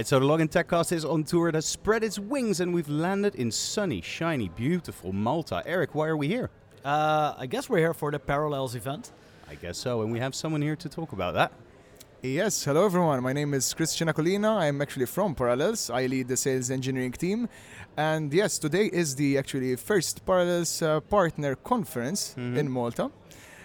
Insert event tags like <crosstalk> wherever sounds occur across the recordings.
All right, so the Login Techcast is on tour. It has spread its wings, and we've landed in sunny, shiny, beautiful Malta. Eric, why are we here? Uh, I guess we're here for the Parallels event. I guess so, and we have someone here to talk about that. Yes, hello everyone. My name is Christian Aquilina. I'm actually from Parallels. I lead the sales engineering team. And yes, today is the actually first Parallels uh, partner conference Mhm. in Malta.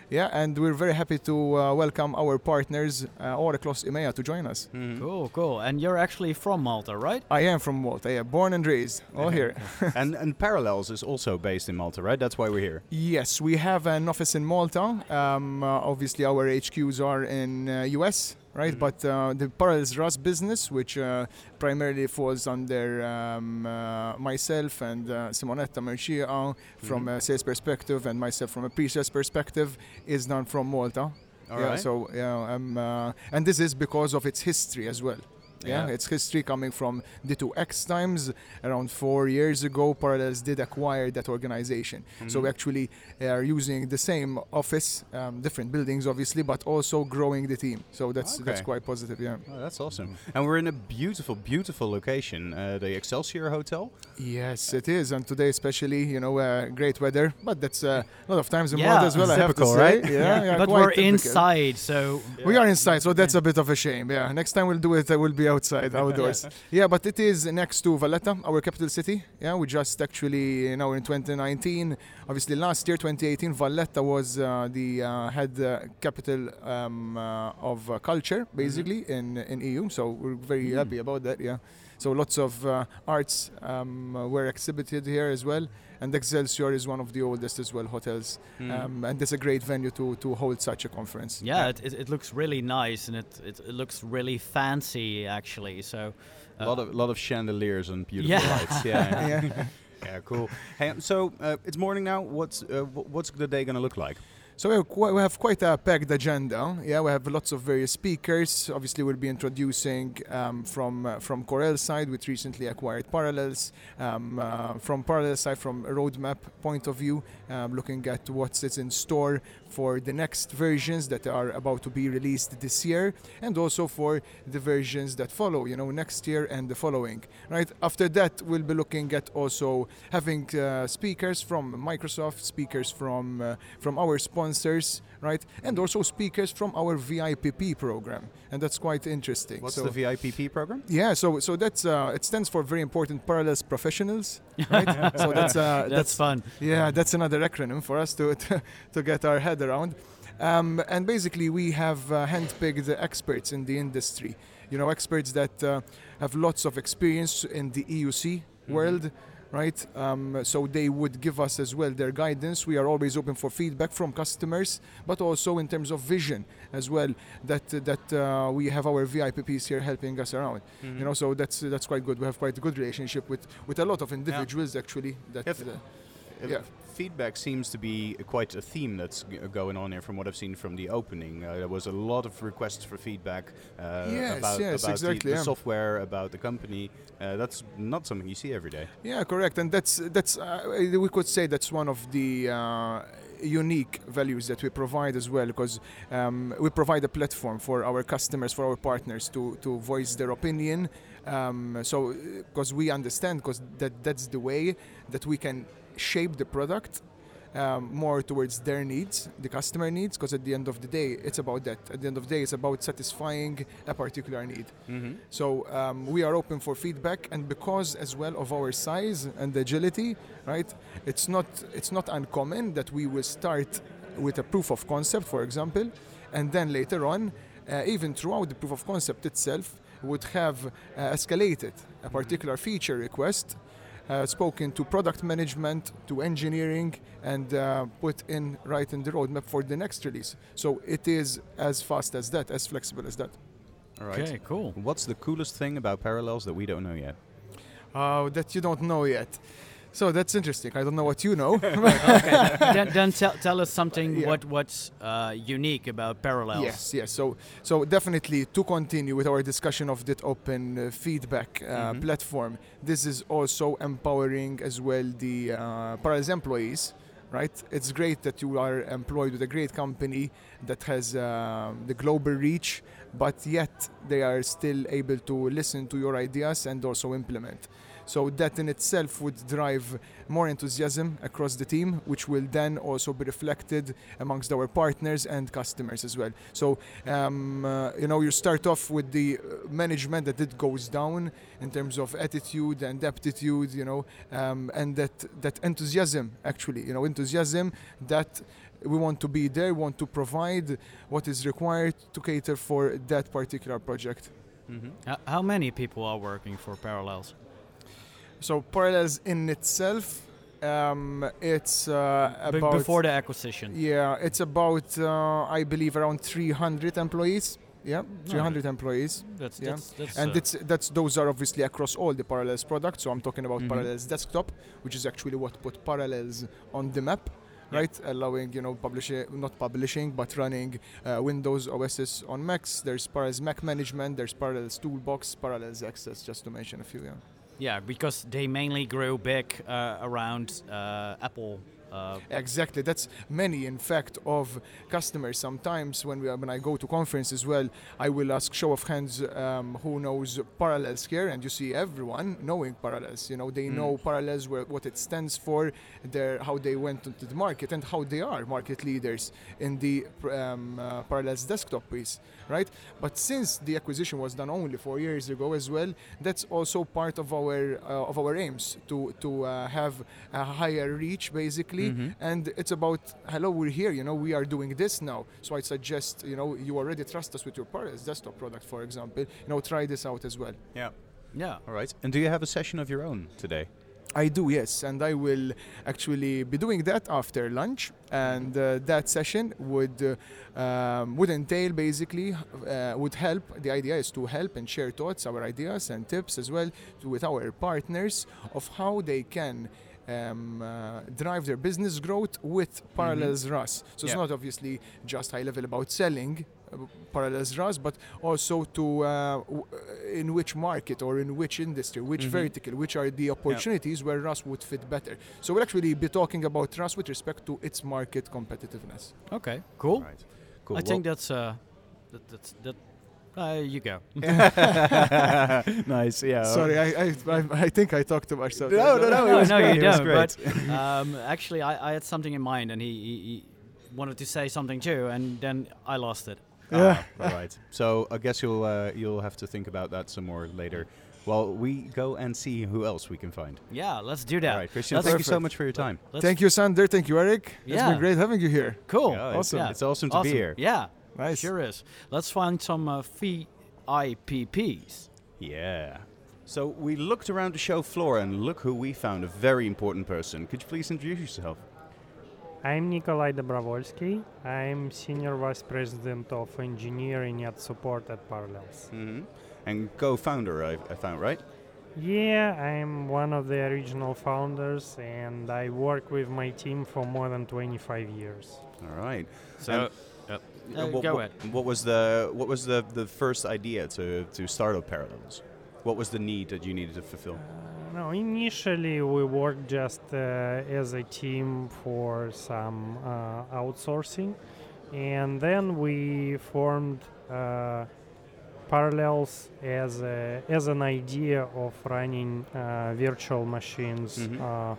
Yeah, and we're very happy to uh, welcome our partners uh, all across EMEA to join us. Mhm. Cool, cool. And you're actually from Malta, right? I am from Malta, yeah, born and raised, all here. <laughs> and and Parallels is also based in Malta, right? That's why we're here. Yes, we have an office in Malta. Um, uh, obviously, our HQs are in uh, US, right? Mhm. But uh, the Parallels RAS business, which uh, primarily falls under um, uh, myself and uh, Simonetta Mercia from Mhm. a sales perspective, and myself from a pre-sales perspective, is done from Malta. All yeah, right. so yeah, um, uh, and this is because of its history as well. Yeah, Yeah. its history coming from the 2X times. Around four years ago, Parallels did acquire that organization. So we actually are using the same office, um, different buildings, obviously, but also growing the team. So that's that's quite positive. Yeah. Oh, that's awesome. And we're in a beautiful, beautiful location, uh, the Excelsior Hotel. Yes, it is, and today especially, you know, uh, great weather. But that's uh, a lot of times in Yeah, Malta as well. I have to say. right? Yeah, yeah, but we're typical. inside, so We are inside, so that's a bit of a shame. Yeah, next time we'll do it. I will be outside, <laughs> outdoors. yeah, but it is next to Valletta, our capital city. Yeah, we just actually, you know, in 2019, obviously last year, 2018, Valletta was uh, the uh, head uh, capital um, uh, of uh, culture, basically in in EU. So we're very Mm. happy about that. Yeah. So lots of uh, arts um, were exhibited here as well, and Excelsior is one of the oldest as well hotels, Mm. um, and it's a great venue to to hold such a conference. yeah, it, it, it looks really nice and it, it, it looks really fancy actually. So a lot of lot of chandeliers and beautiful Yeah. lights. Yeah, yeah, <laughs> yeah. yeah, cool. Hey, so uh, it's morning now. What's uh, what's the day gonna look like? So we have, quite a packed agenda. Yeah, we have lots of various speakers. Obviously, we'll be introducing um, from uh, from Corel side, which recently acquired Parallels. Um, uh, from Parallels side, from a roadmap point of view, um, looking at what's in store for the next versions that are about to be released this year, and also for the versions that follow. You know, next year and the following. Right after that, we'll be looking at also having uh, speakers from Microsoft, speakers from uh, from our sponsors, right, and also speakers from our VIPP program, and that's quite interesting. What's so, the VIPP program? yeah, so so that's uh, it stands for very important parallels professionals, right? <laughs> so that's uh, that's, fun. yeah, that's another acronym for us to to, <laughs> to get our head around. Um, and basically, we have uh, handpicked the experts in the industry. You know, experts that uh, have lots of experience in the EUC world, right? Um, so they would give us as well their guidance. We are always open for feedback from customers, but also in terms of vision as well. That that uh, we have our VIPPs here helping us around. Mm-hmm. You know, so that's that's quite good. We have quite a good relationship with with a lot of individuals actually. That uh, Uh, Yeah. Feedback seems to be quite a theme that's going on here from what I've seen from the opening. Uh, there was a lot of requests for feedback uh, Yes, about, yes, about exactly, the, the yeah. software, about the company. Uh, that's not something you see every day. Yeah, correct, and that's that's uh, we could say that's one of the uh, unique values that we provide as well, because um, we provide a platform for our customers, for our partners to to voice their opinion. Um, so, because we understand, because that that's the way that we can shape the product. Um, more towards their needs, the customer needs, because at the end of the day, it's about that. At the end of the day, it's about satisfying a particular need. Mm-hmm. So um, we are open for feedback, and because as well of our size and agility, right? It's not it's not uncommon that we will start with a proof of concept, for example, and then later on, uh, even throughout the proof of concept itself, would have uh, escalated a particular feature request. Uh, spoken to product management, to engineering, and uh, put in right in the roadmap for the next release. So it is as fast as that, as flexible as that. All right. Okay, cool. What's the coolest thing about Parallels that we don't know yet? Uh, that you don't know yet. So that's interesting. I don't know what you know. <laughs> then <laughs> then tell, tell us something Yeah. what what's uh, unique about Parallels. yes, yes. So, so definitely to continue with our discussion of that open uh, feedback uh, Mhm. platform, this is also empowering as well the uh, Parallels employees, right? It's great that you are employed with a great company that has um, the global reach, but yet they are still able to listen to your ideas and also implement. So that in itself would drive more enthusiasm across the team, which will then also be reflected amongst our partners and customers as well. So um, uh, you know, you start off with the uh, management that it goes down in terms of attitude and aptitude, you know, um, and that that enthusiasm actually, you know, enthusiasm that we want to be there, want to provide what is required to cater for that particular project. Mm-hmm. How many people are working for Parallels? So Parallels in itself, um, it's uh, about before the acquisition. yeah, it's about uh, I believe around 300 employees. Yeah, 300 employees, That's, Yeah. that's, that's and uh, it's that's those are obviously across all the Parallels products. So I'm talking about Mhm. Parallels Desktop, which is actually what put Parallels on the map. Right, allowing you know publishing, not publishing, but running uh, Windows OSs on Macs. There's Parallels Mac Management. There's Parallels Toolbox, Parallels Access, just to mention a few. Yeah. Yeah, because they mainly grew big uh, around uh, Apple. Uh, Exactly. That's many, in fact, of customers. Sometimes when we when I go to conference as well, I will ask show of hands um, who knows Parallels here, and you see everyone knowing Parallels. You know, they Mm. know Parallels where, what it stands for, their how they went into the market, and how they are market leaders in the um, uh, Parallels desktop piece, right? But since the acquisition was done only four years ago as well, that's also part of our uh, of our aims to to uh, have a higher reach, basically Mhm. and it's about hello we're here you know we are doing this now so i suggest you know you already trust us with your Parallels desktop product for example you know try this out as well Yeah. yeah. All right. And do you have a session of your own today? I do yes and i will actually be doing that after lunch and uh, that session would uh, um, would entail basically uh, would help the idea is to help and share thoughts our ideas and tips as well to, with our partners of how they can um, uh, drive their business growth with Parallels RAS. So it's not obviously just high level about selling uh, Parallels RAS, but also to uh, w- uh, in which market or in which industry, which Mhm. vertical, which are the opportunities where RAS would fit better. So we'll actually be talking about RAS with respect to its market competitiveness. Okay. Cool. Right. Cool. I think that's uh, that, that's that. Uh, you go. <laughs> <laughs> nice. Yeah. Sorry, I, I, I, I think I talked too much. So No, no, no. It no, was no, great, you don't. But um, actually, I, I had something in mind, and he, he, he wanted to say something too, and then I lost it. Yeah. Ah, all right. So I guess you'll uh, you'll have to think about that some more later. Well, we go and see who else we can find. Yeah, let's do that. All right, Christian. That's thank you so much for your time. Let's- Thank you, Sander. Thank you, Eric. It's been great having you here. Cool. Yeah, it's, Awesome. it's awesome to Awesome. be here. Yeah, Nice. sure is. Let's find some uh, VIPPs. Yeah. So we looked around the show floor and look who we found. A very important person. Could you please introduce yourself? I'm Nikolai Dobrovolsky. I'm Senior Vice President of Engineering and Support at Parallels. hmm And co-founder, I, I found, right? Yeah, I'm one of the original founders and I work with my team for more than 25 years. All right. So, And- uh, Uh, what, go what, ahead. what was the what was the, the first idea to, to start up Parallels? What was the need that you needed to fulfill? Uh, no, initially we worked just uh, as a team for some uh, outsourcing and then we formed uh, Parallels as, a, as an idea of running uh, virtual machines Mhm. uh,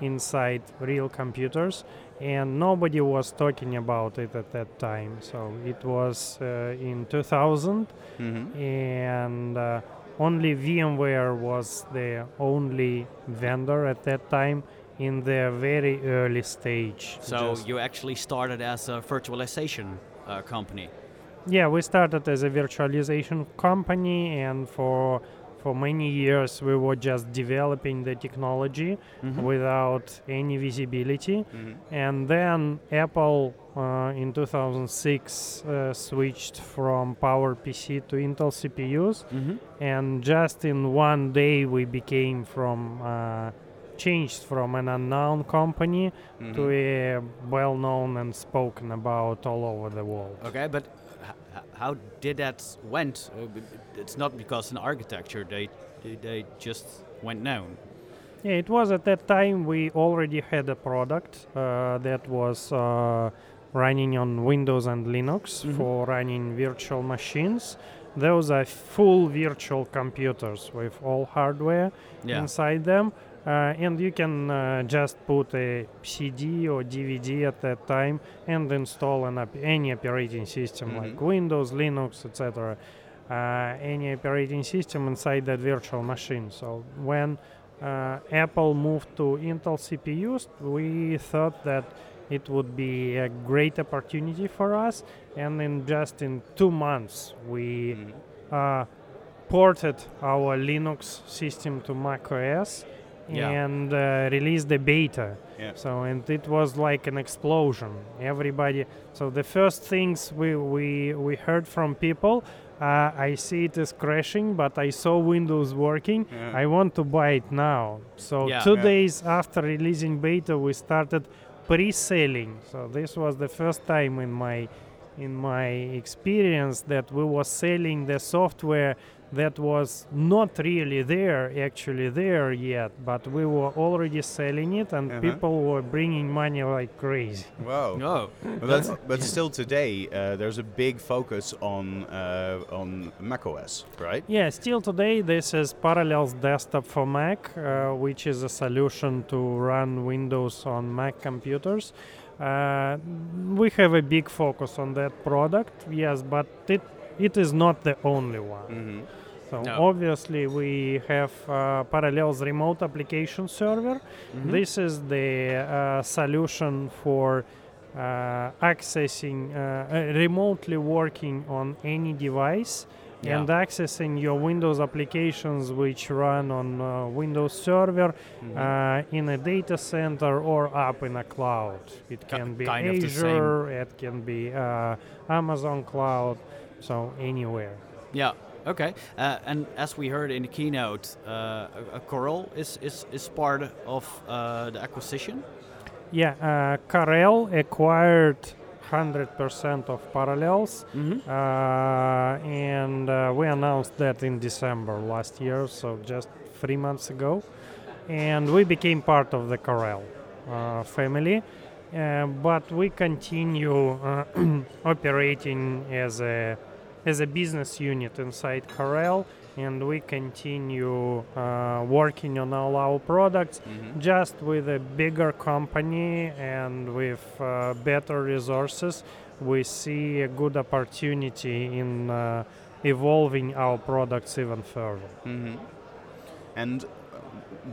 inside real computers and nobody was talking about it at that time so it was uh, in 2000 Mm-hmm. and uh, only VMware was the only vendor at that time in the very early stage. So Just- you actually started as a virtualization uh, company. yeah, we started as a virtualization company, and for for many years we were just developing the technology Mhm. without any visibility. Mm-hmm. And then Apple uh, in 2006 uh, switched from PowerPC to Intel CPUs. Mhm. and just in one day we became from uh, changed from an unknown company Mm-hmm. to a well-known and spoken about all over the world Okay, but h- how did that went? Uh, it's not because in architecture they they, they just went known. Yeah, it was at that time we already had a product uh, that was uh, running on Windows and Linux Mhm. for running virtual machines. Those are full virtual computers with all hardware Yeah. inside them. Uh, and you can uh, just put a CD or DVD at that time and install an op- any operating system like Mhm. Windows, Linux, etc. Uh, any operating system inside that virtual machine. So when uh, Apple moved to Intel CPUs, we thought that it would be a great opportunity for us. And in just in two months, we Mhm. uh, ported our Linux system to Mac OS Yeah. and uh, released the beta. Yeah. So and it was like an explosion. Everybody. So the first things we we we heard from people. Uh, I see it is crashing, but I saw Windows working. Yeah. I want to buy it now. So two days after releasing beta, we started pre-selling. So this was the first time in my in my experience that we were selling the software that was not really there actually there yet but we were already selling it and Uh-huh. people were bringing money like crazy Wow. Oh. But, that's, but still today, uh, there's a big focus on uh, on macOS, right? yeah still today this is parallels desktop for mac uh, which is a solution to run windows on mac computers uh, we have a big focus on that product yes but it it is not the only one Mm-hmm. So No. obviously we have uh, Parallels remote application server. Mhm. This is the uh, solution for uh, accessing uh, uh, remotely working on any device Yeah. and accessing your Windows applications which run on uh, Windows Server Mm-hmm. uh, in a data center or up in a cloud. It can be kind of the same. Azure, it can be uh, Amazon Cloud, so anywhere. Yeah. Okay. Uh, and as we heard in the keynote, uh, Corel is, is, is part of uh, the acquisition. Yeah, uh, Corel acquired 100% of Parallels, Mm-hmm. uh, and uh, we announced that in December last year, so just three months ago. And we became part of the Corel uh, family, uh, but we continue uh, <clears throat> operating as a as a business unit inside Corel, and we continue uh, working on all our products Mm-hmm. just with a bigger company and with uh, better resources, we see a good opportunity in uh, evolving our products even further. Mm-hmm. And uh,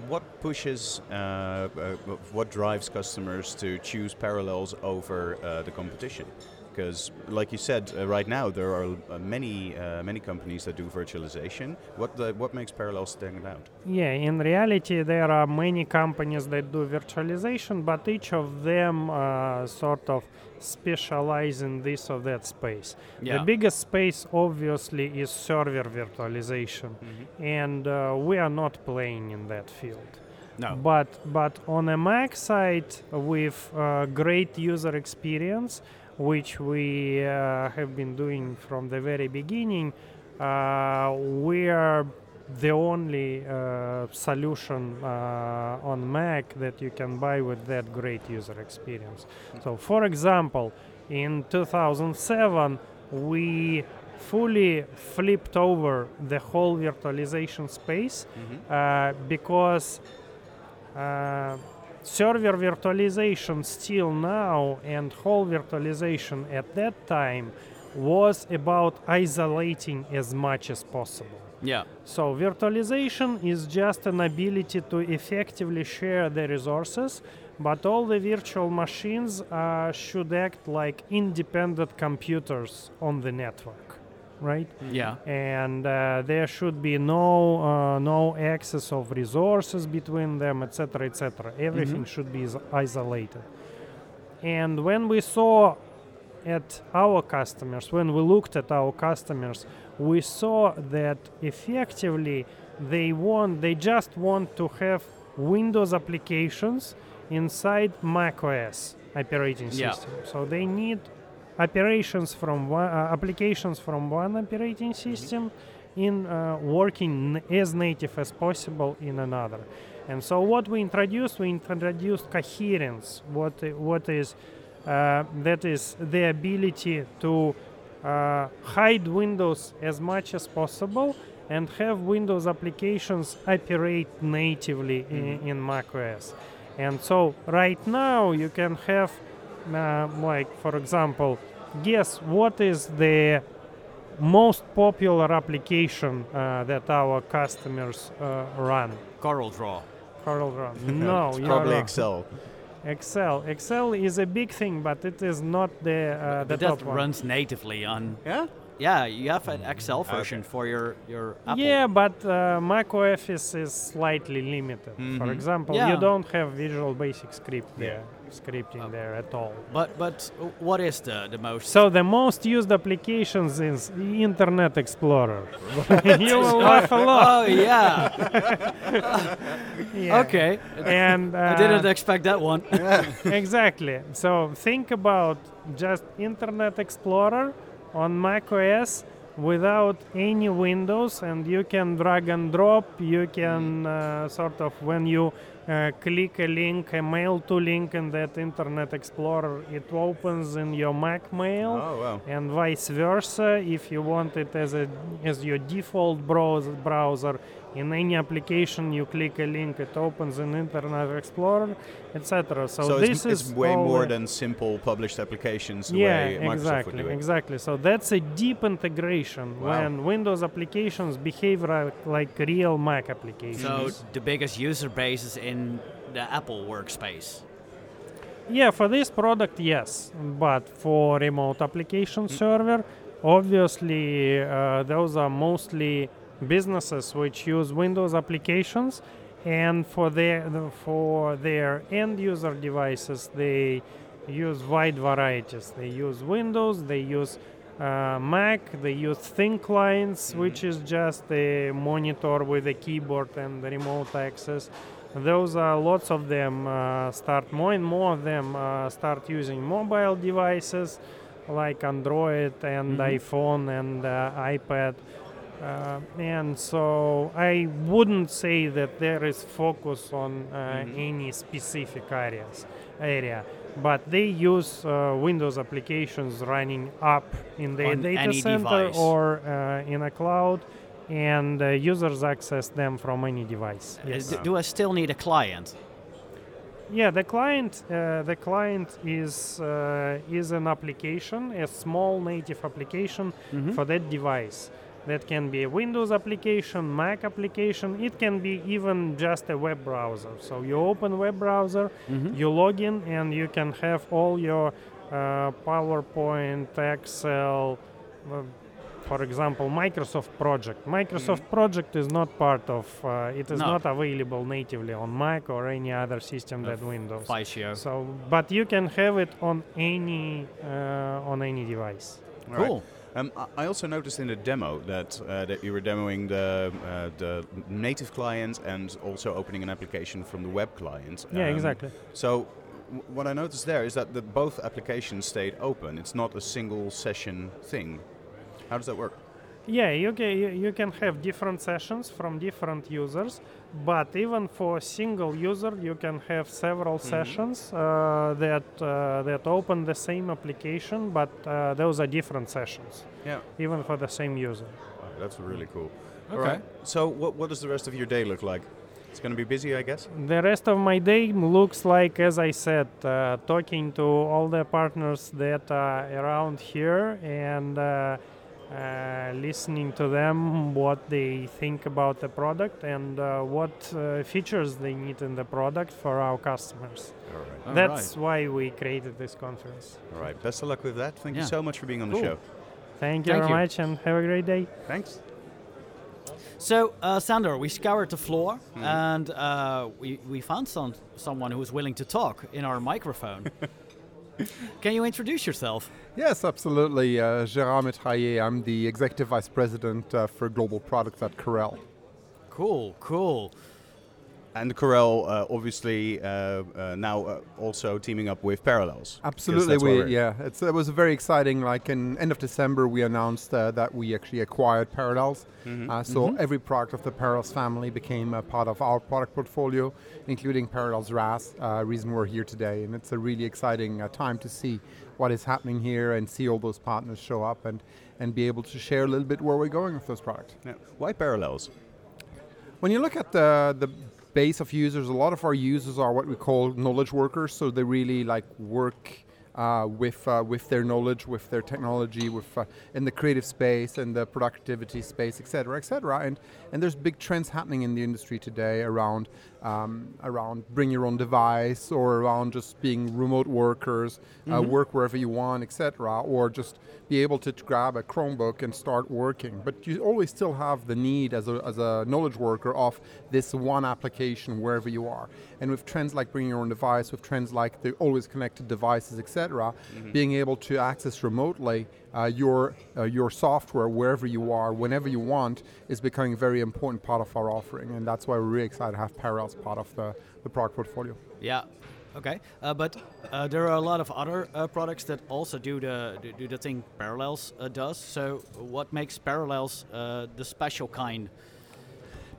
what pushes, uh, uh, what drives customers to choose Parallels over uh, the competition? Because, like you said, uh, right now there are uh, many uh, many companies that do virtualization. What the, what makes Parallels stand out? Yeah, in reality, there are many companies that do virtualization, but each of them uh, sort of specialize in this or that space. Yeah. The biggest space, obviously, is server virtualization, and uh, we are not playing in that field. no. But but on a Mac side with uh, great user experience, which we uh, have been doing from the very beginning, uh, we are the only uh, solution uh, on Mac that you can buy with that great user experience. So, for example, in 2007, we fully flipped over the whole virtualization space uh, because uh, server virtualization still now and whole virtualization at that time was about isolating as much as possible. Yeah. So virtualization is just an ability to effectively share the resources, but all the virtual machines uh, should act like independent computers on the network, right? Yeah. and uh, there should be no uh, no access of resources between them etc etc everything should be is- isolated and when we saw at our customers when we looked at our customers we saw that effectively they want they just want to have windows applications inside mac os operating Yeah. system so they need operations from one uh, applications from one operating system in uh, working n- as native as possible in another. And so what we introduced, we introduced coherence. What what is uh, that is the ability to uh, hide Windows as much as possible and have Windows applications operate natively in, in macOS. And so right now you can have, uh, like for example, guess what is the most popular application uh, that our customers uh, run? CorelDRAW. Coral run. <laughs> No, it's you're probably wrong. Excel. Excel. Excel is a big thing, but it is not the uh, the But top that one. runs natively on. Yeah. Yeah, you have an Excel version for your your Apple. Yeah, but uh, Mac OS is slightly limited. For Mhm. example, Yeah. you don't have Visual Basic Script Yeah. there, scripting there at all. But but what is the the most? So the most used applications is Internet Explorer. <laughs> <laughs> you will laugh a lot. oh yeah. <laughs> Yeah. Okay. And uh, I didn't expect that one. exactly. So think about just Internet Explorer on Mac OS without any windows, and you can drag and drop. You can uh, sort of when you uh, click a link, a mail to link in that Internet Explorer, it opens in your Mac Mail. Oh wow. and vice versa if you want it as a as your default browser browser in any application you click a link it opens in internet explorer etc so, So, this it's, is way more the- than simple published applications the yeah way exactly would do it. exactly so that's a deep integration Wow. when windows applications behave ri- like real mac applications so the biggest user base is in the Apple workspace. Yeah, for this product, yes. But for remote application server, obviously, uh, those are mostly businesses which use Windows applications, and for their for their end user devices, they use wide varieties. They use Windows, they use uh, Mac, they use thin clients, which is just a monitor with a keyboard and remote access those are lots of them uh, start more and more of them uh, start using mobile devices like android and Mhm. iphone and uh, ipad uh, and so i wouldn't say that there is focus on uh, Mhm. any specific areas area but they use uh, windows applications running up in their On data center device. or uh, in a cloud and uh, users access them from any device. Uh, Yes. do I still need a client? Yeah, the client, uh, the client is uh, is an application, a small native application Mhm. for that device. That can be a Windows application, Mac application. It can be even just a web browser. So you open web browser, Mhm. you log in, and you can have all your uh, PowerPoint, Excel. Uh, for example, Microsoft Project. Microsoft Project is not part of. Uh, it is No. not available natively on Mac or any other system Uh, than Windows. Visio. So, but you can have it on any uh, on any device. All right. Um, I- also noticed in the demo that uh, that you were demoing the uh, the native client and also opening an application from the web client. Yeah, Um, exactly. So what I noticed there is that the, both applications stayed open. It's not a single session thing. How does that work? Yeah, you can you, you can have different sessions from different users, but even for a single user, you can have several sessions uh, that uh, that open the same application, but uh, those are different sessions, Yeah, even for the same user. that's really cool. Okay. right. So what what does the rest of your day look like? It's going to be busy, I guess. The rest of my day looks like, as I said, uh, talking to all the partners that are around here and uh, listening to them what they think about the product and uh, what uh, features they need in the product for our customers. All right. All That's why we created this conference. All right. Best of luck with that. Thank Yeah. you so much for being on Cool. the show. Thank you Thank very you. much and have a great day. Thanks. So, uh, Sander, we scoured the floor Mhm. and uh, we, we found some, someone who was willing to talk in our microphone. <laughs> <laughs> Can you introduce yourself? Yes, absolutely. Uh, Gérard Métrailler, I'm the Executive Vice President uh, for Global Products at Corel. Cool, cool. And Corel, uh, obviously, uh, uh, now uh, also teaming up with Parallels. Absolutely, we yeah, it's, it was a very exciting. Like in end of December, we announced uh, that we actually acquired Parallels. Mhm. Uh, so every product of the Parallels family became a part of our product portfolio, including Parallels RAS. Uh, reason we're here today, and it's a really exciting uh, time to see what is happening here and see all those partners show up and and be able to share a little bit where we're going with those products. Yeah. Why Parallels? When you look at the the base of users, a lot of our users are what we call knowledge workers. So they really like work uh, with uh, with their knowledge, with their technology, with uh, in the creative space and the productivity space, et cetera, et cetera. And and there's big trends happening in the industry today around um, around bring your own device or around just being remote workers, uh, work wherever you want, etc., or just be able to t- grab a Chromebook and start working. But you always still have the need as a, as a knowledge worker of this one application wherever you are. And with trends like bring your own device, with trends like the always connected devices, etc., being able to access remotely uh, your uh, your software wherever you are, whenever you want, is becoming a very important part of our offering. And that's why we're really excited to have Parallels part of the, the product portfolio. Yeah. Okay. Uh, but uh, there are a lot of other uh, products that also do the do- the thing Parallels uh, does. So what makes Parallels uh, the special kind?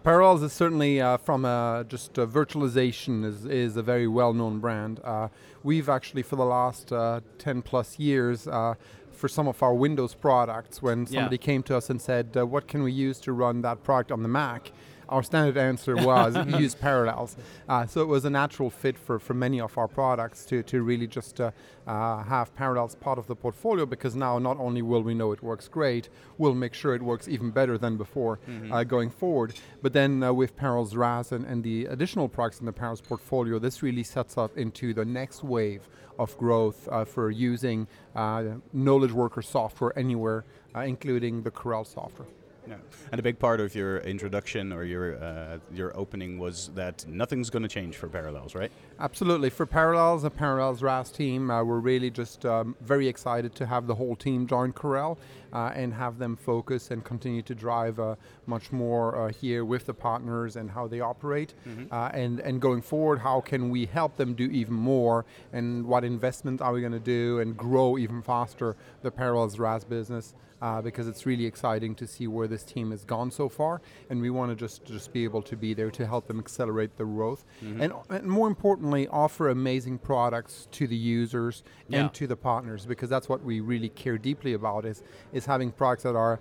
Parallels is certainly uh, from uh, just uh, virtualization is, is a very well-known brand. Uh, we've actually for the last uh, 10 plus years uh, for some of our Windows products when Yeah. somebody came to us and said uh, what can we use to run that product on the Mac our standard answer <laughs> was use Parallels. Uh, so it was a natural fit for, for many of our products to, to really just uh, uh, have Parallels part of the portfolio because now not only will we know it works great, we'll make sure it works even better than before uh, going forward. But then uh, with Parallels RAS and, and the additional products in the Parallels portfolio, this really sets up into the next wave of growth uh, for using uh, knowledge worker software anywhere, uh, including the Corel software. Yeah. And a big part of your introduction or your uh, your opening was that nothing's going to change for Parallels, right? Absolutely. For Parallels, the Parallels RAS team, uh, we're really just um, very excited to have the whole team join Corel uh, and have them focus and continue to drive uh, much more uh, here with the partners and how they operate. Uh, and, and going forward, how can we help them do even more and what investments are we going to do and grow even faster the Parallels RAS business? Uh, because it's really exciting to see where this team has gone so far, and we want to just just be able to be there to help them accelerate the growth, and, and more importantly, offer amazing products to the users Yeah. and to the partners, because that's what we really care deeply about is is having products that are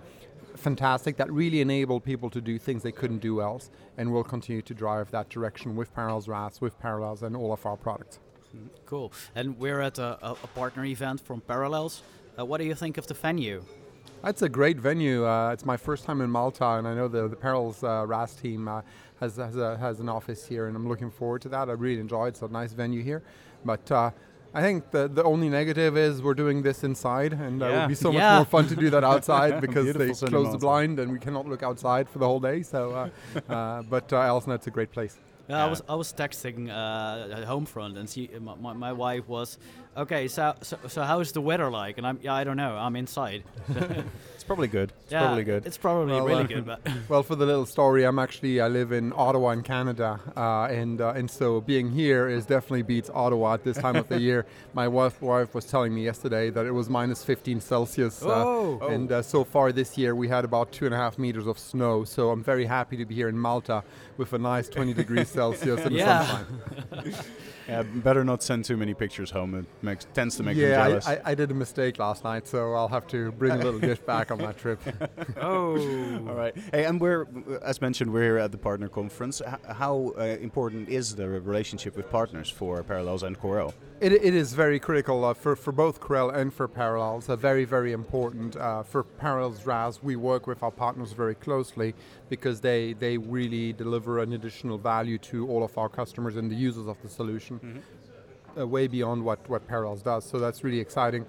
fantastic that really enable people to do things they couldn't do else, and we'll continue to drive that direction with Parallels RAS, with Parallels, and all of our products. Cool. And we're at a, a, a partner event from Parallels. Uh, what do you think of the venue? It's a great venue. Uh, it's my first time in Malta, and I know the the Parallels uh, RAS team uh, has has, a, has an office here, and I'm looking forward to that. I really enjoy it. It's a nice venue here, but. Uh, I think the, the only negative is we're doing this inside, and uh, it Yeah. would be so Yeah. much more fun to do that <laughs> outside because they Beautiful cinema close the blind and we cannot look outside for the whole day. So, uh, <laughs> uh, but uh, Elsna, it's a great place. Yeah, I was I was texting uh, at Homefront, and she, my, my, my wife was, okay, so, so so how is the weather like? And I'm yeah, I don't know, I'm inside. <laughs> It's probably good. It's yeah, probably good. It's probably Well, really uh, good, but <laughs> Well, for the little story, I'm actually I live in Ottawa in Canada, uh, and uh, and so being here is definitely beats Ottawa at this time of the year. <laughs> My wife wife was telling me yesterday that it was minus 15 Celsius, uh, Oh. and uh, so far this year we had about two and a half meters of snow. So I'm very happy to be here in Malta with a nice 20 degrees Celsius and Yeah. sunshine. <laughs> yeah, better not send too many pictures home. It makes tends to make them Yeah, jealous. I, I, I did a mistake last night, so I'll have to bring a little gift back on that trip. <laughs> <laughs> oh, All right. Hey, and we're, as mentioned, we're here at the partner conference. H- how uh, important is the relationship with partners for Parallels and Corel? It, it is very critical uh, for, for both Corel and for Parallels. Uh, very, very important. Uh, for Parallels RAS, we work with our partners very closely because they, they really deliver an additional value to all of our customers and the users of the solution, uh, way beyond what, what Parallels does. So that's really exciting.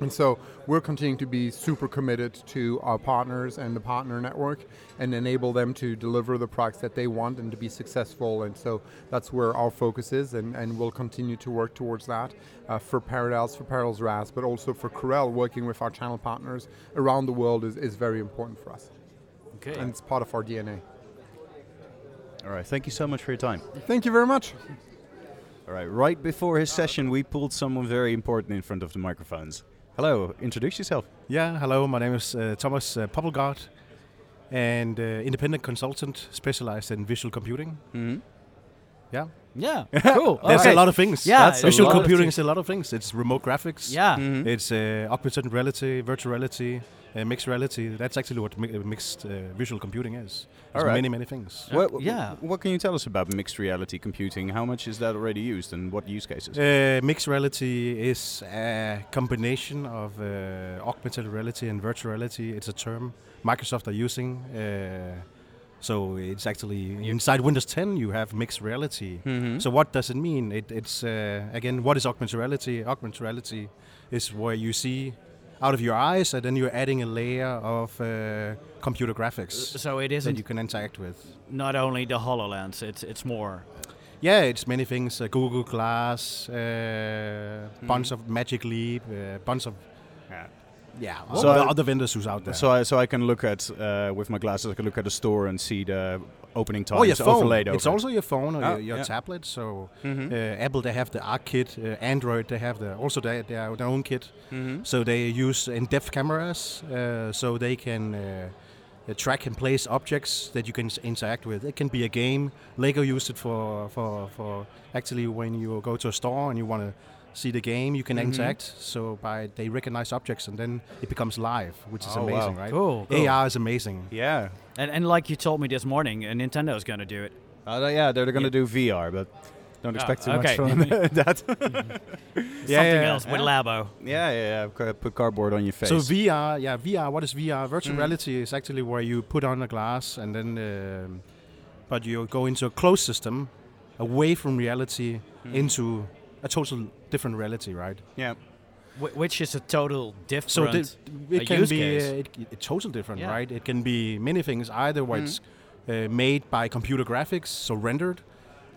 And so we're continuing to be super committed to our partners and the partner network and enable them to deliver the products that they want and to be successful. And so that's where our focus is, and, and we'll continue to work towards that uh, for Parallels, for Parallels RAS, but also for Corel, working with our channel partners around the world is, is very important for us. okay. And it's part of our DNA. All right, thank you so much for your time. Thank you very much. All right, right before his session, we pulled someone very important in front of the microphones. Hello, introduce yourself. Yeah, hello. My name is uh, Thomas uh, Poppelgaard, and uh, independent consultant specialized in visual computing. Mm-hmm. Yeah, Yeah, <laughs> cool. there's Okay. a lot of things. Yeah, That's visual computing things. is a lot of things. It's remote graphics. Yeah. Mhm. It's uh, augmented reality, virtual reality, uh, mixed reality. That's actually what mi- uh, mixed uh, visual computing is. There's Alright. many, many things. What, Yeah. What can you tell us about mixed reality computing? How much is that already used, and what use cases? Uh, mixed reality is a combination of uh, augmented reality and virtual reality. It's a term Microsoft are using. Uh, so it's actually inside Windows 10 you have mixed reality. Mhm. So what does it mean? It, it's uh, again, what is augmented reality? Augmented reality is where you see out of your eyes, and then you're adding a layer of uh, computer graphics So it that isn't you can interact with. not only the HoloLens, it's it's more. Yeah, it's many things. Uh, Google Glass, uh, bunch of Magic Leap, uh, bunch of Yeah. yeah, So all the I- other vendors who's out there. So, I, so I can look at uh, with my glasses. I can look at a store and see the opening times oh, your phone. It's over. also your phone or Oh, your, your yeah. tablet. So Mhm. uh, Apple they have the ARKit. Uh, Android they have the also they, they have their own kit. Mhm. So they use in-depth cameras, uh, so they can uh, uh, track and place objects that you can s- interact with. It can be a game. Lego used it for for for actually when you go to a store and you want to see the game, you can Mhm. interact. So by they recognize objects and then it becomes live, which is Oh, wow. amazing, right? Cool. cool. AR is amazing. Yeah. And and like you told me this morning, uh, Nintendo's gonna do it. Uh, yeah, they're going to do VR, but don't Ah, expect too okay. much from <laughs> <laughs> that. <laughs> Something yeah, else with yeah. Labo. yeah, yeah, yeah. Put cardboard on your face. So VR, yeah, VR. What is VR? Virtual Mm. reality is actually where you put on a glass and then, um, but you go into a closed system, away from reality Mm. into a total different reality, right? yeah. Wh- which is a total different. So thi- it can use be case. uh, it, it's total different, Yeah. right? It can be many things. Either where Mm. it's uh, made by computer graphics, so rendered,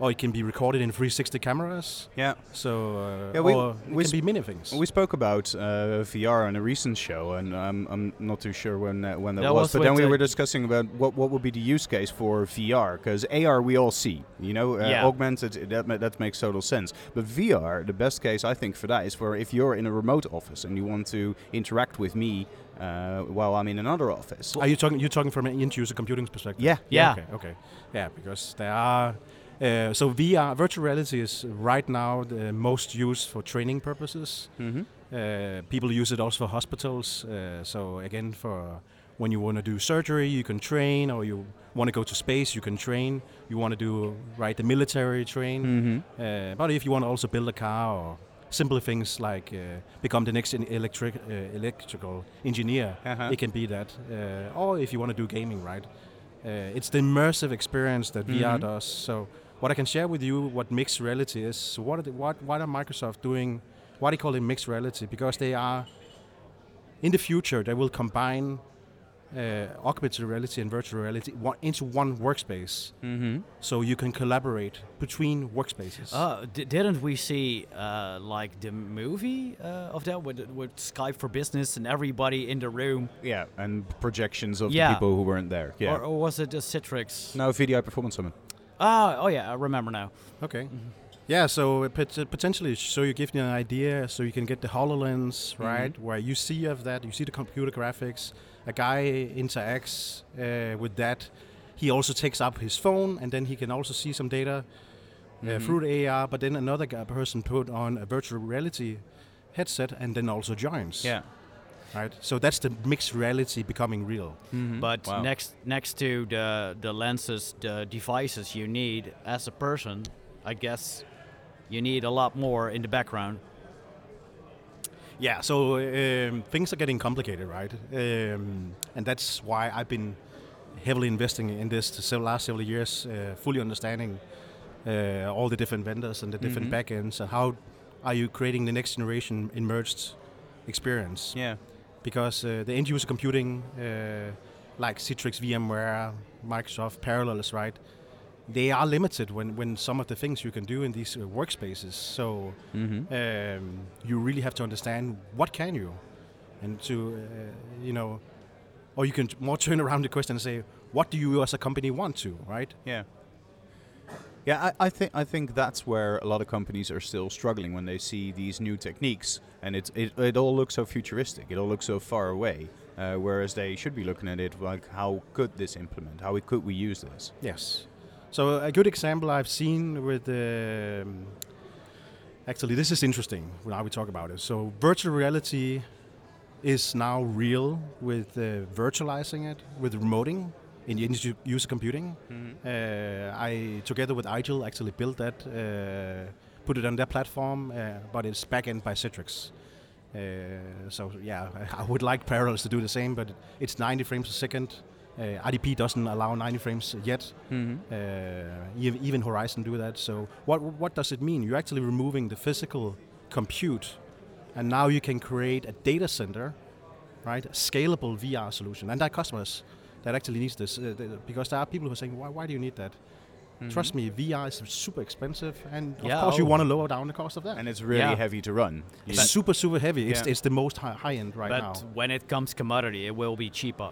or it can be recorded in 360 cameras. Yeah. So uh, Yeah, we- we can be many things. We spoke about uh, VR on a recent show, and I'm, I'm not too sure when uh, when that, That was, was but then we were discussing about what what would be the use case for VR, because AR we all see, you know, uh, Yeah. augmented that ma- that makes total sense. But VR, the best case I think for that is for if you're in a remote office and you want to interact with me uh, while I'm in another office. Are you talking? You're talking from an end-user computing perspective. Yeah. Yeah. Okay. Okay. Yeah, because there are. Uh, so VR, virtual reality is right now the most used for training purposes. Mm-hmm. Uh, people use it also for hospitals. Uh, so again, for when you want to do surgery, you can train, or you want to go to space, you can train. You want to do right the military train. Mm-hmm. Uh, but if you want to also build a car or simple things like uh, become the next electric uh, electrical engineer, Uh-huh. it can be that. Uh, or if you want to do gaming, right? Uh, it's the immersive experience that VR Mhm. does. So what I can share with you, what mixed reality is. So what are the, what what are Microsoft doing? Why they call it mixed reality? Because they are in the future they will combine uh, augmented reality and virtual reality one, into one workspace, Mm-hmm. so you can collaborate between workspaces. Uh, d- didn't we see uh, like the movie uh, of that with, with Skype for Business and everybody in the room? Yeah, and projections of Yeah. the people who weren't there. Yeah. Or, or was it the Citrix? no, VDI Performance Summit. Ah, oh yeah, I remember now. Okay. Yeah, so it uh, potentially, so you give me an idea, so you can get the Hololens, right, where you see of that, you see the computer graphics. A guy interacts uh, with that. He also takes up his phone, and then he can also see some data uh, Mhm. through the AR. But then another guy, person put on a virtual reality headset, and then also joins. Yeah, Right. So that's the mixed reality becoming real. Mm-hmm. but Wow. next next to the the lenses, the devices you need as a person, I guess you need a lot more in the background. Yeah, so um, things are getting complicated, right? Um, and that's why I've been heavily investing in this the last several years, uh, fully understanding uh, all the different vendors and the different Mhm. backends and how are you creating the next generation immersed experience. Yeah. Because uh, the end user computing, uh, like Citrix, VMware, Microsoft, Parallels, right? They are limited when, when some of the things you can do in these uh, workspaces. So Mm-hmm. um, you really have to understand what can you, and to uh, you know, or you can more <laughs> turn around the question and say, what do you as a company want to, right? Yeah. Yeah, I, I think I think that's where a lot of companies are still struggling when they see these new techniques, and it it, it all looks so futuristic. It all looks so far away. Uh, whereas they should be looking at it like, how could this implement? How could we use this? Yes. So a good example I've seen with um, actually this is interesting when now we talk about it. So virtual reality is now real with uh, virtualizing it with remoting in user computing. Mm-hmm. Uh, I together with IGEL actually built that, uh, put it on their platform, uh, but it's backend by Citrix. Uh, so yeah, <laughs> I would like Parallels to do the same, but it's 90 frames a second. Uh, RDP doesn't allow 90 frames yet. Mm-hmm. Uh, even Horizon do that. So what what does it mean? You're actually removing the physical compute, and now you can create a data center, right? A scalable VR solution, and that customers that actually needs this uh, because there are people who are saying, why, why do you need that? Mm-hmm. Trust me, VR is super expensive, and of yeah, course oh. you want to lower down the cost of that. And it's really yeah. heavy to run. It's super super heavy. Yeah. It's, it's the most high, high end right but now. But when it comes commodity, it will be cheaper.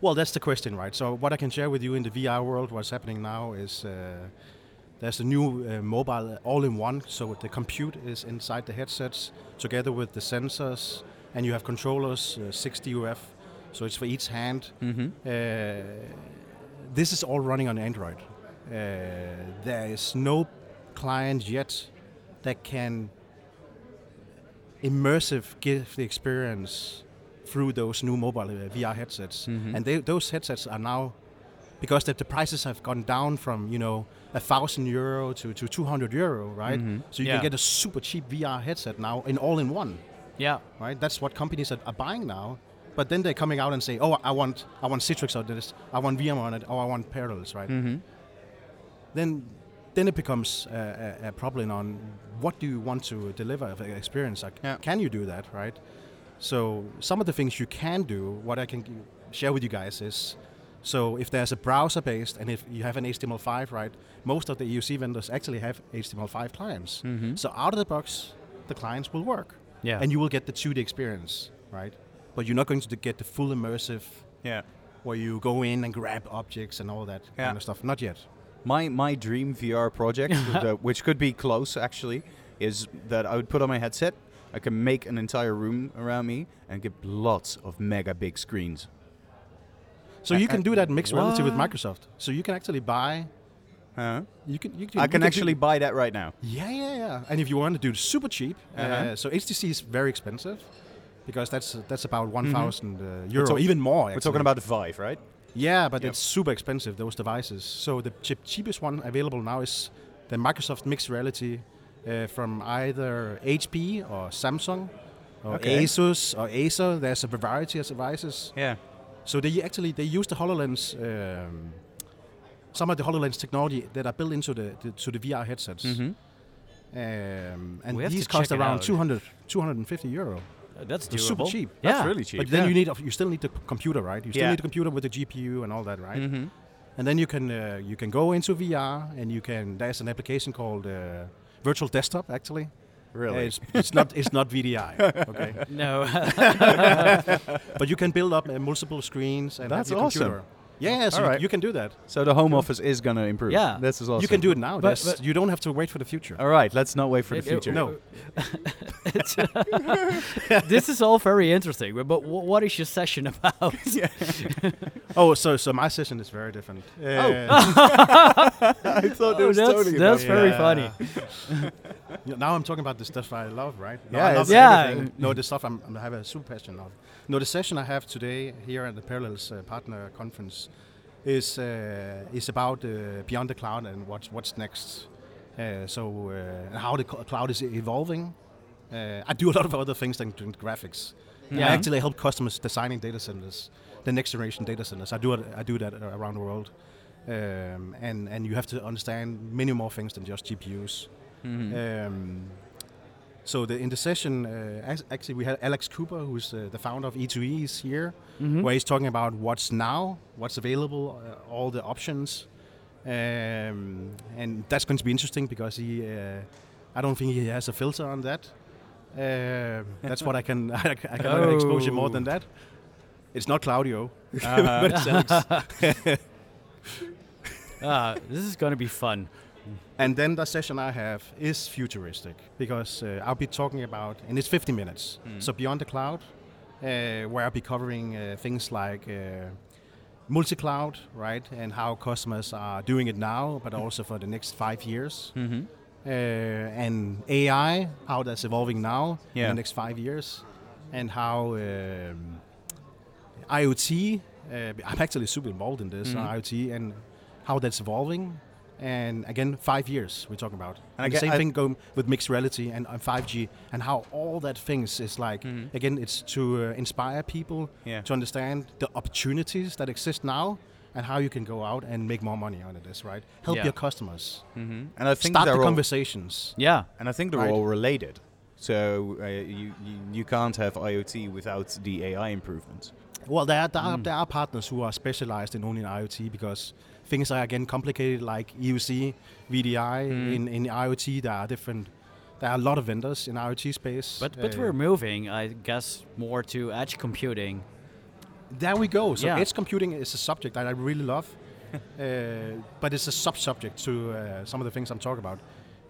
Well, that's the question, right? So what I can share with you in the VR world, what's happening now is uh, there's a new uh, mobile all-in-one. So the compute is inside the headsets together with the sensors, and you have controllers, uh, 60 UF. So it's for each hand. Mm-hmm. Uh, this is all running on Android. Uh, there is no client yet that can immersive give the experience through those new mobile uh, VR headsets. Mm-hmm. And they, those headsets are now, because the, the, prices have gone down from, you know, a thousand euro to, to 200 euro, right? Mm-hmm. So you yeah. can get a super cheap VR headset now in all in one. Yeah. Right? That's what companies are, are, buying now. But then they're coming out and say, oh, I want, I want Citrix on this, I want VM on it, or I want Parallels, right? Mm-hmm. Then then it becomes a, a, a, problem on what do you want to deliver of experience like yeah. can you do that right so some of the things you can do, what I can share with you guys is, so if there's a browser based and if you have an HTML5, right, most of the EUC vendors actually have HTML5 clients. Mm-hmm. So out of the box, the clients will work. Yeah. And you will get the 2D experience, right? But you're not going to get the full immersive, yeah, where you go in and grab objects and all that yeah. kind of stuff. Not yet. My my dream VR project, <laughs> which could be close actually, is that I would put on my headset I can make an entire room around me and get lots of mega big screens. So you can do that mixed reality with Microsoft. So you can actually buy. Huh? You can. You can I can, can actually buy that right now. Yeah, yeah, yeah. And if you want to do it super cheap, uh-huh. uh, so HTC is very expensive because that's that's about one thousand mm-hmm. uh, euro, talk- even more. Actually. We're talking about the Vive, right? Yeah, but yep. it's super expensive those devices. So the cheap, cheapest one available now is the Microsoft Mixed Reality uh, from either HP or Samsung or okay. Asus or Acer. There's a variety of devices. Yeah. So they actually they use the Hololens, um, some of the Hololens technology that are built into the, the to the VR headsets. Mm-hmm. Um, and these cost around 200, 250 euro. Uh, that's doable. super cheap. Yeah. That's really cheap. But then yeah. you need you still need the computer, right? You still yeah. need the computer with the GPU and all that, right? Mm-hmm. And then you can uh, you can go into VR and you can. There's an application called uh, virtual desktop actually. Really? It's, it's not it's not VDI. <laughs> Okay. No. <laughs> but you can build up uh, multiple screens and that's awesome. computer. Yeah, so right. you can do that. So the home office is going to improve. Yeah, this is awesome. You can do it now. But, but you don't have to wait for the future. All right, let's not wait for it, the future. It, no. <laughs> this is all very interesting, but what is your session about? <laughs> <laughs> oh, so so my session is very different. Uh, oh, I thought oh, was that's, totally that's very yeah. funny. now I'm talking about the stuff I love, right? No, yeah, love yeah. Everything. No, the stuff I'm, I have a super passion of. No, the session I have today here at the Parallels uh, Partner Conference is uh, is about uh, beyond the cloud and what's what's next. Uh, so uh, how the cloud is evolving. Uh, I do a lot of other things than, than graphics. Yeah. I actually help customers designing data centers, the next generation data centers. I do it, I do that around the world, um, and and you have to understand many more things than just GPUs. Mm-hmm. Um, so the, in the session, uh, actually, we had Alex Cooper, who's uh, the founder of E2E, is here, mm-hmm. where he's talking about what's now, what's available, uh, all the options, um, and that's going to be interesting because he, uh, I don't think he has a filter on that. Uh, that's what I can, <laughs> I, I cannot oh. expose you more than that. It's not Claudio, <laughs> uh-huh. <laughs> but Alex. Uh, this is going to be fun. And then the session I have is futuristic because uh, I'll be talking about, and it's 50 minutes. Mm. So beyond the cloud, uh, where I'll be covering uh, things like uh, multi-cloud, right, and how customers are doing it now, but also for the next five years. Mm-hmm. Uh, and AI, how that's evolving now in the next five years, and how um, IoT. Uh, I'm actually super involved in this Mhm. uh, IoT and how that's evolving. And again, five years we're talking about. And And the same I- thing going with mixed reality and, and 5G, and how all that things is like. Mhm. Again, it's to uh, inspire people Yeah. to understand the opportunities that exist now, and how you can go out and make more money out of this. Right? Help Yeah. your customers. Mm-hmm. And I think Start the conversations. Yeah. and I think they're Right. all related. So uh, you, you you can't have IoT without the AI improvements. Well, there are, there, are, Mm. there are partners who are specialized in only IoT because things are again complicated, like EUC, VDI. Mm. In, in IoT, there are different. There are a lot of vendors in IoT space. But but Uh, we're moving, I guess, more to edge computing. there we go. So Yeah. edge computing is a subject that I really love, <laughs> uh, but it's a sub-subject to uh, some of the things I'm talking about.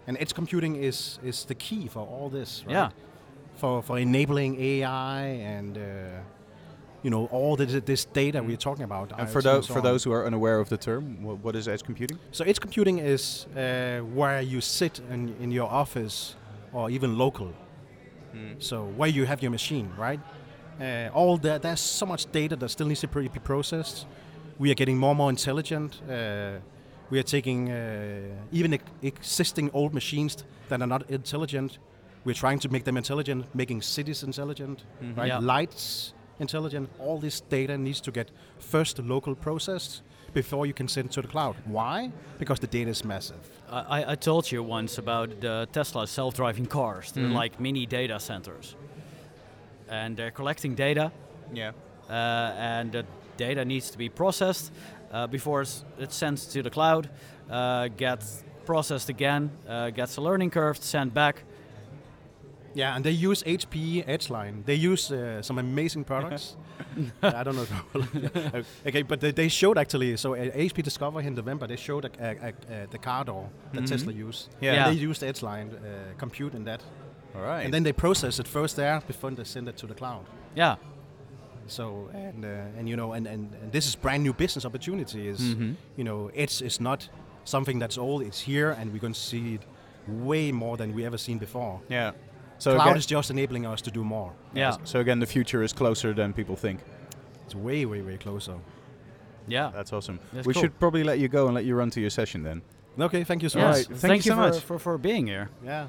And edge computing is is the key for all this, right? Yeah. For for enabling AI and. You know all the, this data we're talking about. And for those so for on. those who are unaware of the term, what, what is edge computing? So edge computing is uh, where you sit in, in your office or even local. So where you have your machine, right? Uh, all that there's so much data that still needs to be processed. We are getting more and more intelligent. Uh, we are taking uh, even ex- existing old machines that are not intelligent. We're trying to make them intelligent, making cities intelligent, right? Yeah. Lights intelligent. All this data needs to get first local processed before you can send it to the cloud. Why? Because the data is massive. I, I- told you once about the Tesla self-driving cars. They're Mhm. like mini data centers, and they're collecting data, Yeah. uh, and the data needs to be processed uh, before it's, it's sent to the cloud, uh, gets processed again, uh, gets a learning curve, sent back. Yeah, and they use HPE Edgeline. They use uh, some amazing products. <laughs> I don't know. <laughs> Okay, but they, they showed actually. So uh, HP Discover in November, they showed a, a, a, uh, the car door that Mhm. Tesla used. Yeah. Yeah. They used Edgeline uh, compute in that, All right. and then they process it first there before they send it to the cloud. Yeah, So and uh, and you know and, and, and this is brand new business opportunity. Is Mhm. you know Edge is not something that's old. It's here, and we're going to see it way more than we ever seen before. yeah. So Cloud again, is just enabling us to do more. yeah, so again, the future is closer than people think. It's way, way, way closer. yeah. That's awesome. That's we cool. should probably let you go and let you run to your session then. Okay, thank you so Yes. Alright, much. thank you so for, much. For, for being here. Yeah,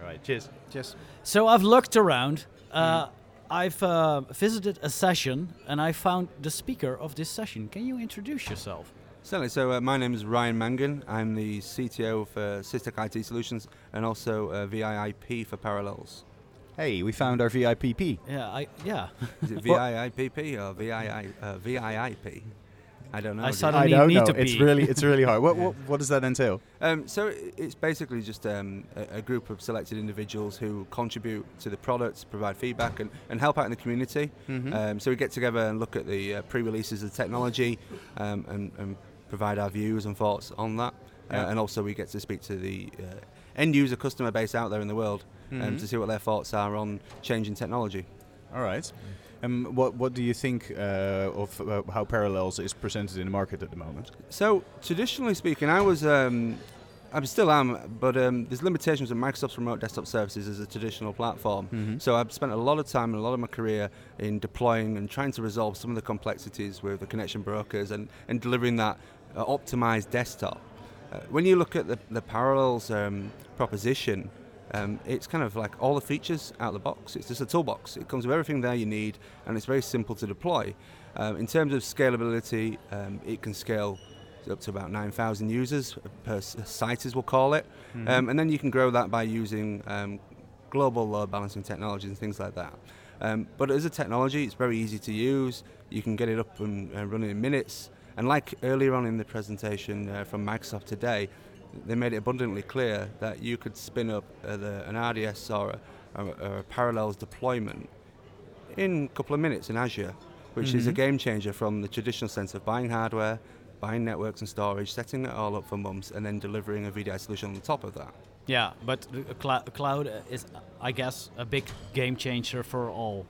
All right. Cheers. just So I've looked around. Uh, I've uh, visited a session and I found the speaker of this session. Can you introduce yourself? Certainly. So uh, my name is Ryan Mangan. I'm the CTO for Systech IT Solutions and also uh, VIIP for Parallels. Hey, we found our VIPP. Yeah, I yeah. Is it VIIPP or VII, uh, VIIP? I don't know. I do saw you? the- I need- don't need know. to It's really, it's really hard. What, <laughs> what, what does that entail? Um, so it's basically just um, a, a group of selected individuals who contribute to the products, provide feedback, and, and help out in the community. Mhm. Um, so we get together and look at the uh, pre-releases of the technology um, and, and provide our views and thoughts on that. Yeah. Uh, and also we get to speak to the uh, end user customer base out there in the world um, Mhm. to see what their thoughts are on changing technology. All right. Um, what, what do you think uh, of uh, how Parallels is presented in the market at the moment? So traditionally speaking, I was, um, I still am, but um, there's limitations with Microsoft's remote desktop services as a traditional platform. Mhm. So I've spent a lot of time and a lot of my career in deploying and trying to resolve some of the complexities with the connection brokers and, and delivering that uh, optimized desktop. Uh, when you look at the, the Parallels um, proposition, um, it's kind of like all the features out of the box. It's just a toolbox. It comes with everything there you need, and it's very simple to deploy. Um, in terms of scalability, um, it can scale up to about 9,000 users per site, as we'll call it. Mhm. Um, and then you can grow that by using um, global load balancing technologies and things like that. Um, but as a technology, it's very easy to use. You can get it up and uh, running in minutes. And like earlier on in the presentation uh, from Microsoft today, they made it abundantly clear that you could spin up uh, the, an RDS or a, or a Parallels deployment in a couple of minutes in Azure, which is a Mhm. game changer from the traditional sense of buying hardware, buying networks and storage, setting it all up for months, and then delivering a VDI solution on the top of that. Yeah, but cl- cloud is, I guess, a big game changer for all.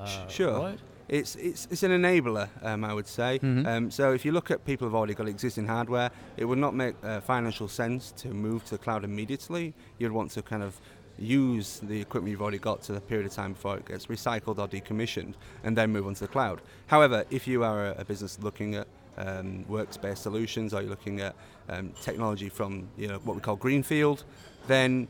Uh, sure. Right? It's, it's, it's an enabler, um, I would say. Mm-hmm. Um, so if you look at people who've already got existing hardware, it would not make uh, financial sense to move to the cloud immediately. You'd want to kind of use the equipment you've already got to the period of time before it gets recycled or decommissioned and then move on to the cloud. However, if you are a, a business looking at um, workspace solutions or you're looking at um, technology from you know what we call greenfield, then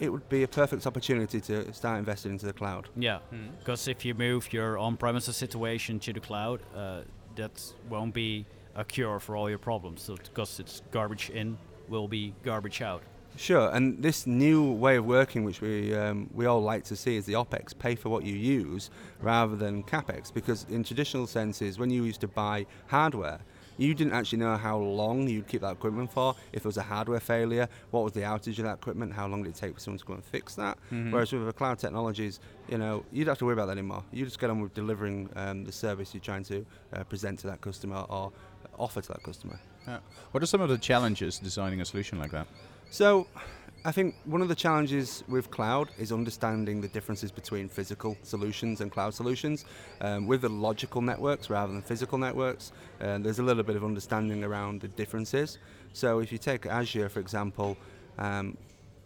it would be a perfect opportunity to start investing into the cloud. Yeah, because mm. if you move your on-premises situation to the cloud, uh, that won't be a cure for all your problems. So because it's garbage in, will be garbage out. Sure, and this new way of working, which we um, we all like to see, is the OPEX, pay for what you use, rather than CAPEX. Because in traditional senses, when you used to buy hardware, you didn't actually know how long you'd keep that equipment for. If there was a hardware failure, what was the outage of that equipment? How long did it take for someone to go and fix that? Mm-hmm. Whereas with the cloud technologies, you know, you don't have to worry about that anymore. You just get on with delivering um, the service you're trying to uh, present to that customer or offer to that customer. Yeah. What are some of the challenges designing a solution like that? So, I think one of the challenges with cloud is understanding the differences between physical solutions and cloud solutions. Um, with the logical networks rather than physical networks, uh, there's a little bit of understanding around the differences. So if you take Azure, for example, um,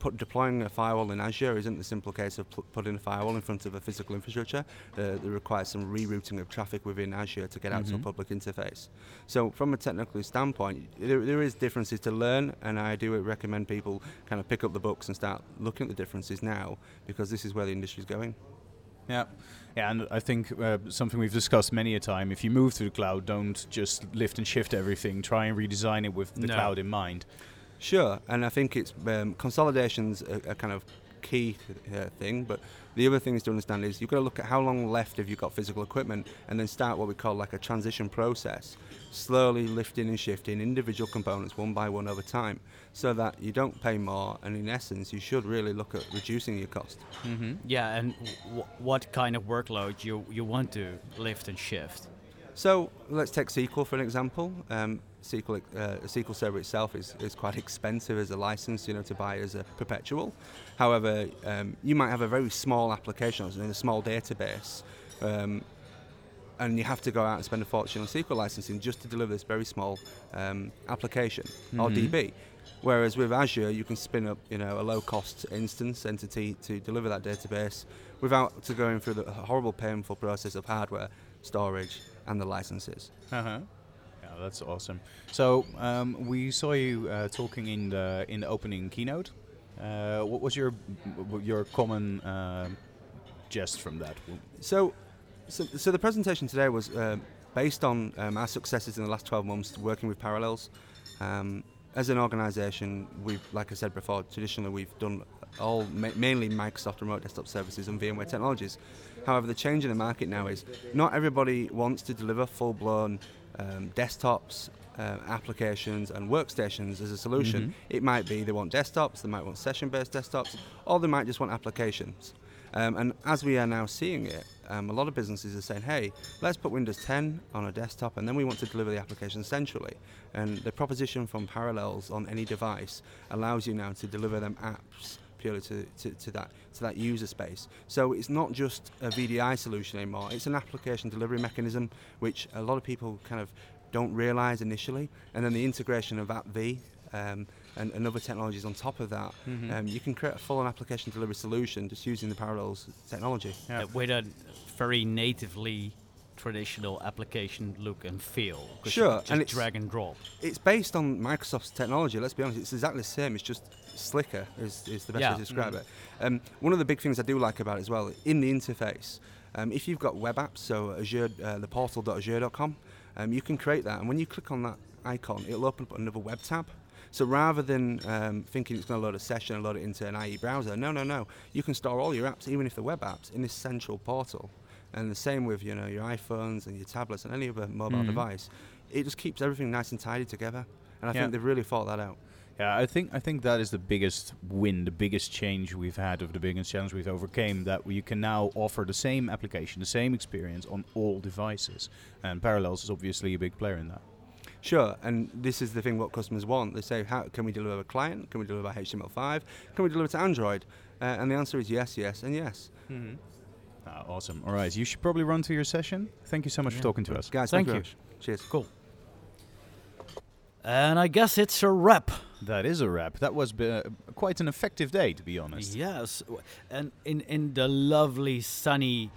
put, deploying a firewall in Azure isn't the simple case of putting a firewall in front of a physical infrastructure. Uh, it requires some rerouting of traffic within Azure to get out mm-hmm. to a mm-hmm. public interface. So from a technical standpoint, there, there is differences to learn, and I do recommend people kind of pick up the books and start looking at the differences now because this is where the industry is going. Yeah. Yeah, and I think uh, something we've discussed many a time. If you move to the cloud, don't just lift and shift everything. Try and redesign it with the no. cloud in mind. Sure, and I think it's um, consolidation's a, a kind of key uh, thing, but the other thing is to understand is you've got to look at how long left have you got physical equipment and then start what we call like a transition process, slowly lifting and shifting individual components one by one over time so that you don't pay more and in essence you should really look at reducing your cost. Mm-hmm. Yeah, and w- what kind of workload you, you want to lift and shift? So let's take SQL for an example. Um, SQL, uh, SQL Server itself is, is quite <laughs> expensive as a license, you know, to buy as a perpetual. However, um, you might have a very small application in a small database, um, and you have to go out and spend a fortune on SQL licensing just to deliver this very small um, application mm-hmm. or DB. Whereas with Azure, you can spin up, you know, a low-cost instance entity to deliver that database without to going through the horrible, painful process of hardware, storage, and the licenses. Uh-huh that's awesome. So um, we saw you uh, talking in the in the opening keynote. Uh, what was your your common uh, gist from that? So, so, so the presentation today was uh, based on um, our successes in the last 12 months working with Parallels. Um, as an organisation, we've, like I said before, traditionally we've done all ma- mainly Microsoft remote desktop services and VMware technologies. However, the change in the market now is not everybody wants to deliver full-blown um, desktops, uh, applications, and workstations as a solution. Mm-hmm. It might be they want desktops, they might want session based desktops, or they might just want applications. Um, and as we are now seeing it, um, a lot of businesses are saying, hey, let's put Windows 10 on a desktop and then we want to deliver the application centrally. And the proposition from Parallels on any device allows you now to deliver them apps purely to, to, to, that to that user space. So it's not just a VDI solution anymore. It's an application delivery mechanism, which a lot of people kind of don't realize initially, and then the integration of AppV um, and, and, other technologies on top of that, mm-hmm. um, you can create a full-on application delivery solution just using the Parallels technology. Yeah. with a very natively traditional application look and feel. Sure, and it's drag and drop. It's based on Microsoft's technology. Let's be honest, it's exactly the same. It's just slicker. Is, is the best yeah. way to describe mm. it. Um, one of the big things I do like about it as well in the interface. Um, if you've got web apps, so Azure, uh, the portal.azure.com, um, you can create that, and when you click on that icon, it'll open up another web tab. So rather than um, thinking it's going to load a session and load it into an IE browser, no, no, no. You can store all your apps, even if they're web apps, in this central portal. And the same with you know your iPhones and your tablets and any other mobile mm-hmm. device. It just keeps everything nice and tidy together. And I yeah. think they've really thought that out. Yeah, I think I think that is the biggest win, the biggest change we've had, of the biggest challenge we've overcame. That you can now offer the same application, the same experience on all devices, and Parallels is obviously a big player in that. Sure, and this is the thing what customers want. They say, how can we deliver a client? Can we deliver HTML5? Can we deliver to Android? Uh, and the answer is yes, yes, and yes. Mm-hmm. Ah, awesome. All right, you should probably run to your session. Thank you so much Yeah. for talking to us. Guys, Thank thank, you. very much. Cheers. Cool. And I guess it's a wrap. That is a wrap. That was uh, quite an effective day, to be honest. Yes, and in in the lovely sunny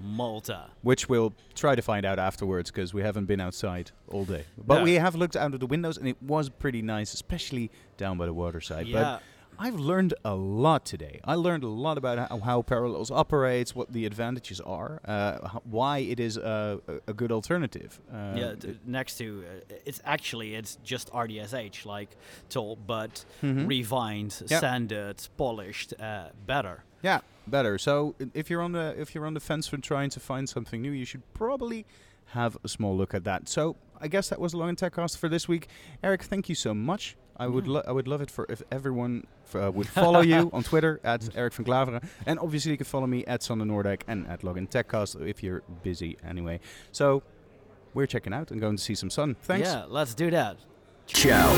Malta. Which we'll try to find out afterwards because we haven't been outside all day. But No. we have looked out of the windows and it was pretty nice, especially down by the waterside. Yeah. But I've learned a lot today. I learned a lot about how, how Parallels operates, what the advantages are, uh, h- why it is a, a a good alternative. Uh, yeah, next to uh, it's actually it's just RDSH like tool, but Mhm. refined, Yep. sanded, polished, uh, better. Yeah, better. So if you're on the if you're on the fence for trying to find something new, you should probably have a small look at that. So I guess that was Login Techcast for this week. Eric, thank you so much. I would lo- I would love it for if everyone f- uh, would follow you <laughs> on Twitter at Eric van Klaveren, and obviously you can follow me at Sander Noordijk and at Login Techcast if you're busy anyway. So we're checking out and going to see some sun. Thanks. Yeah, let's do that. Ciao.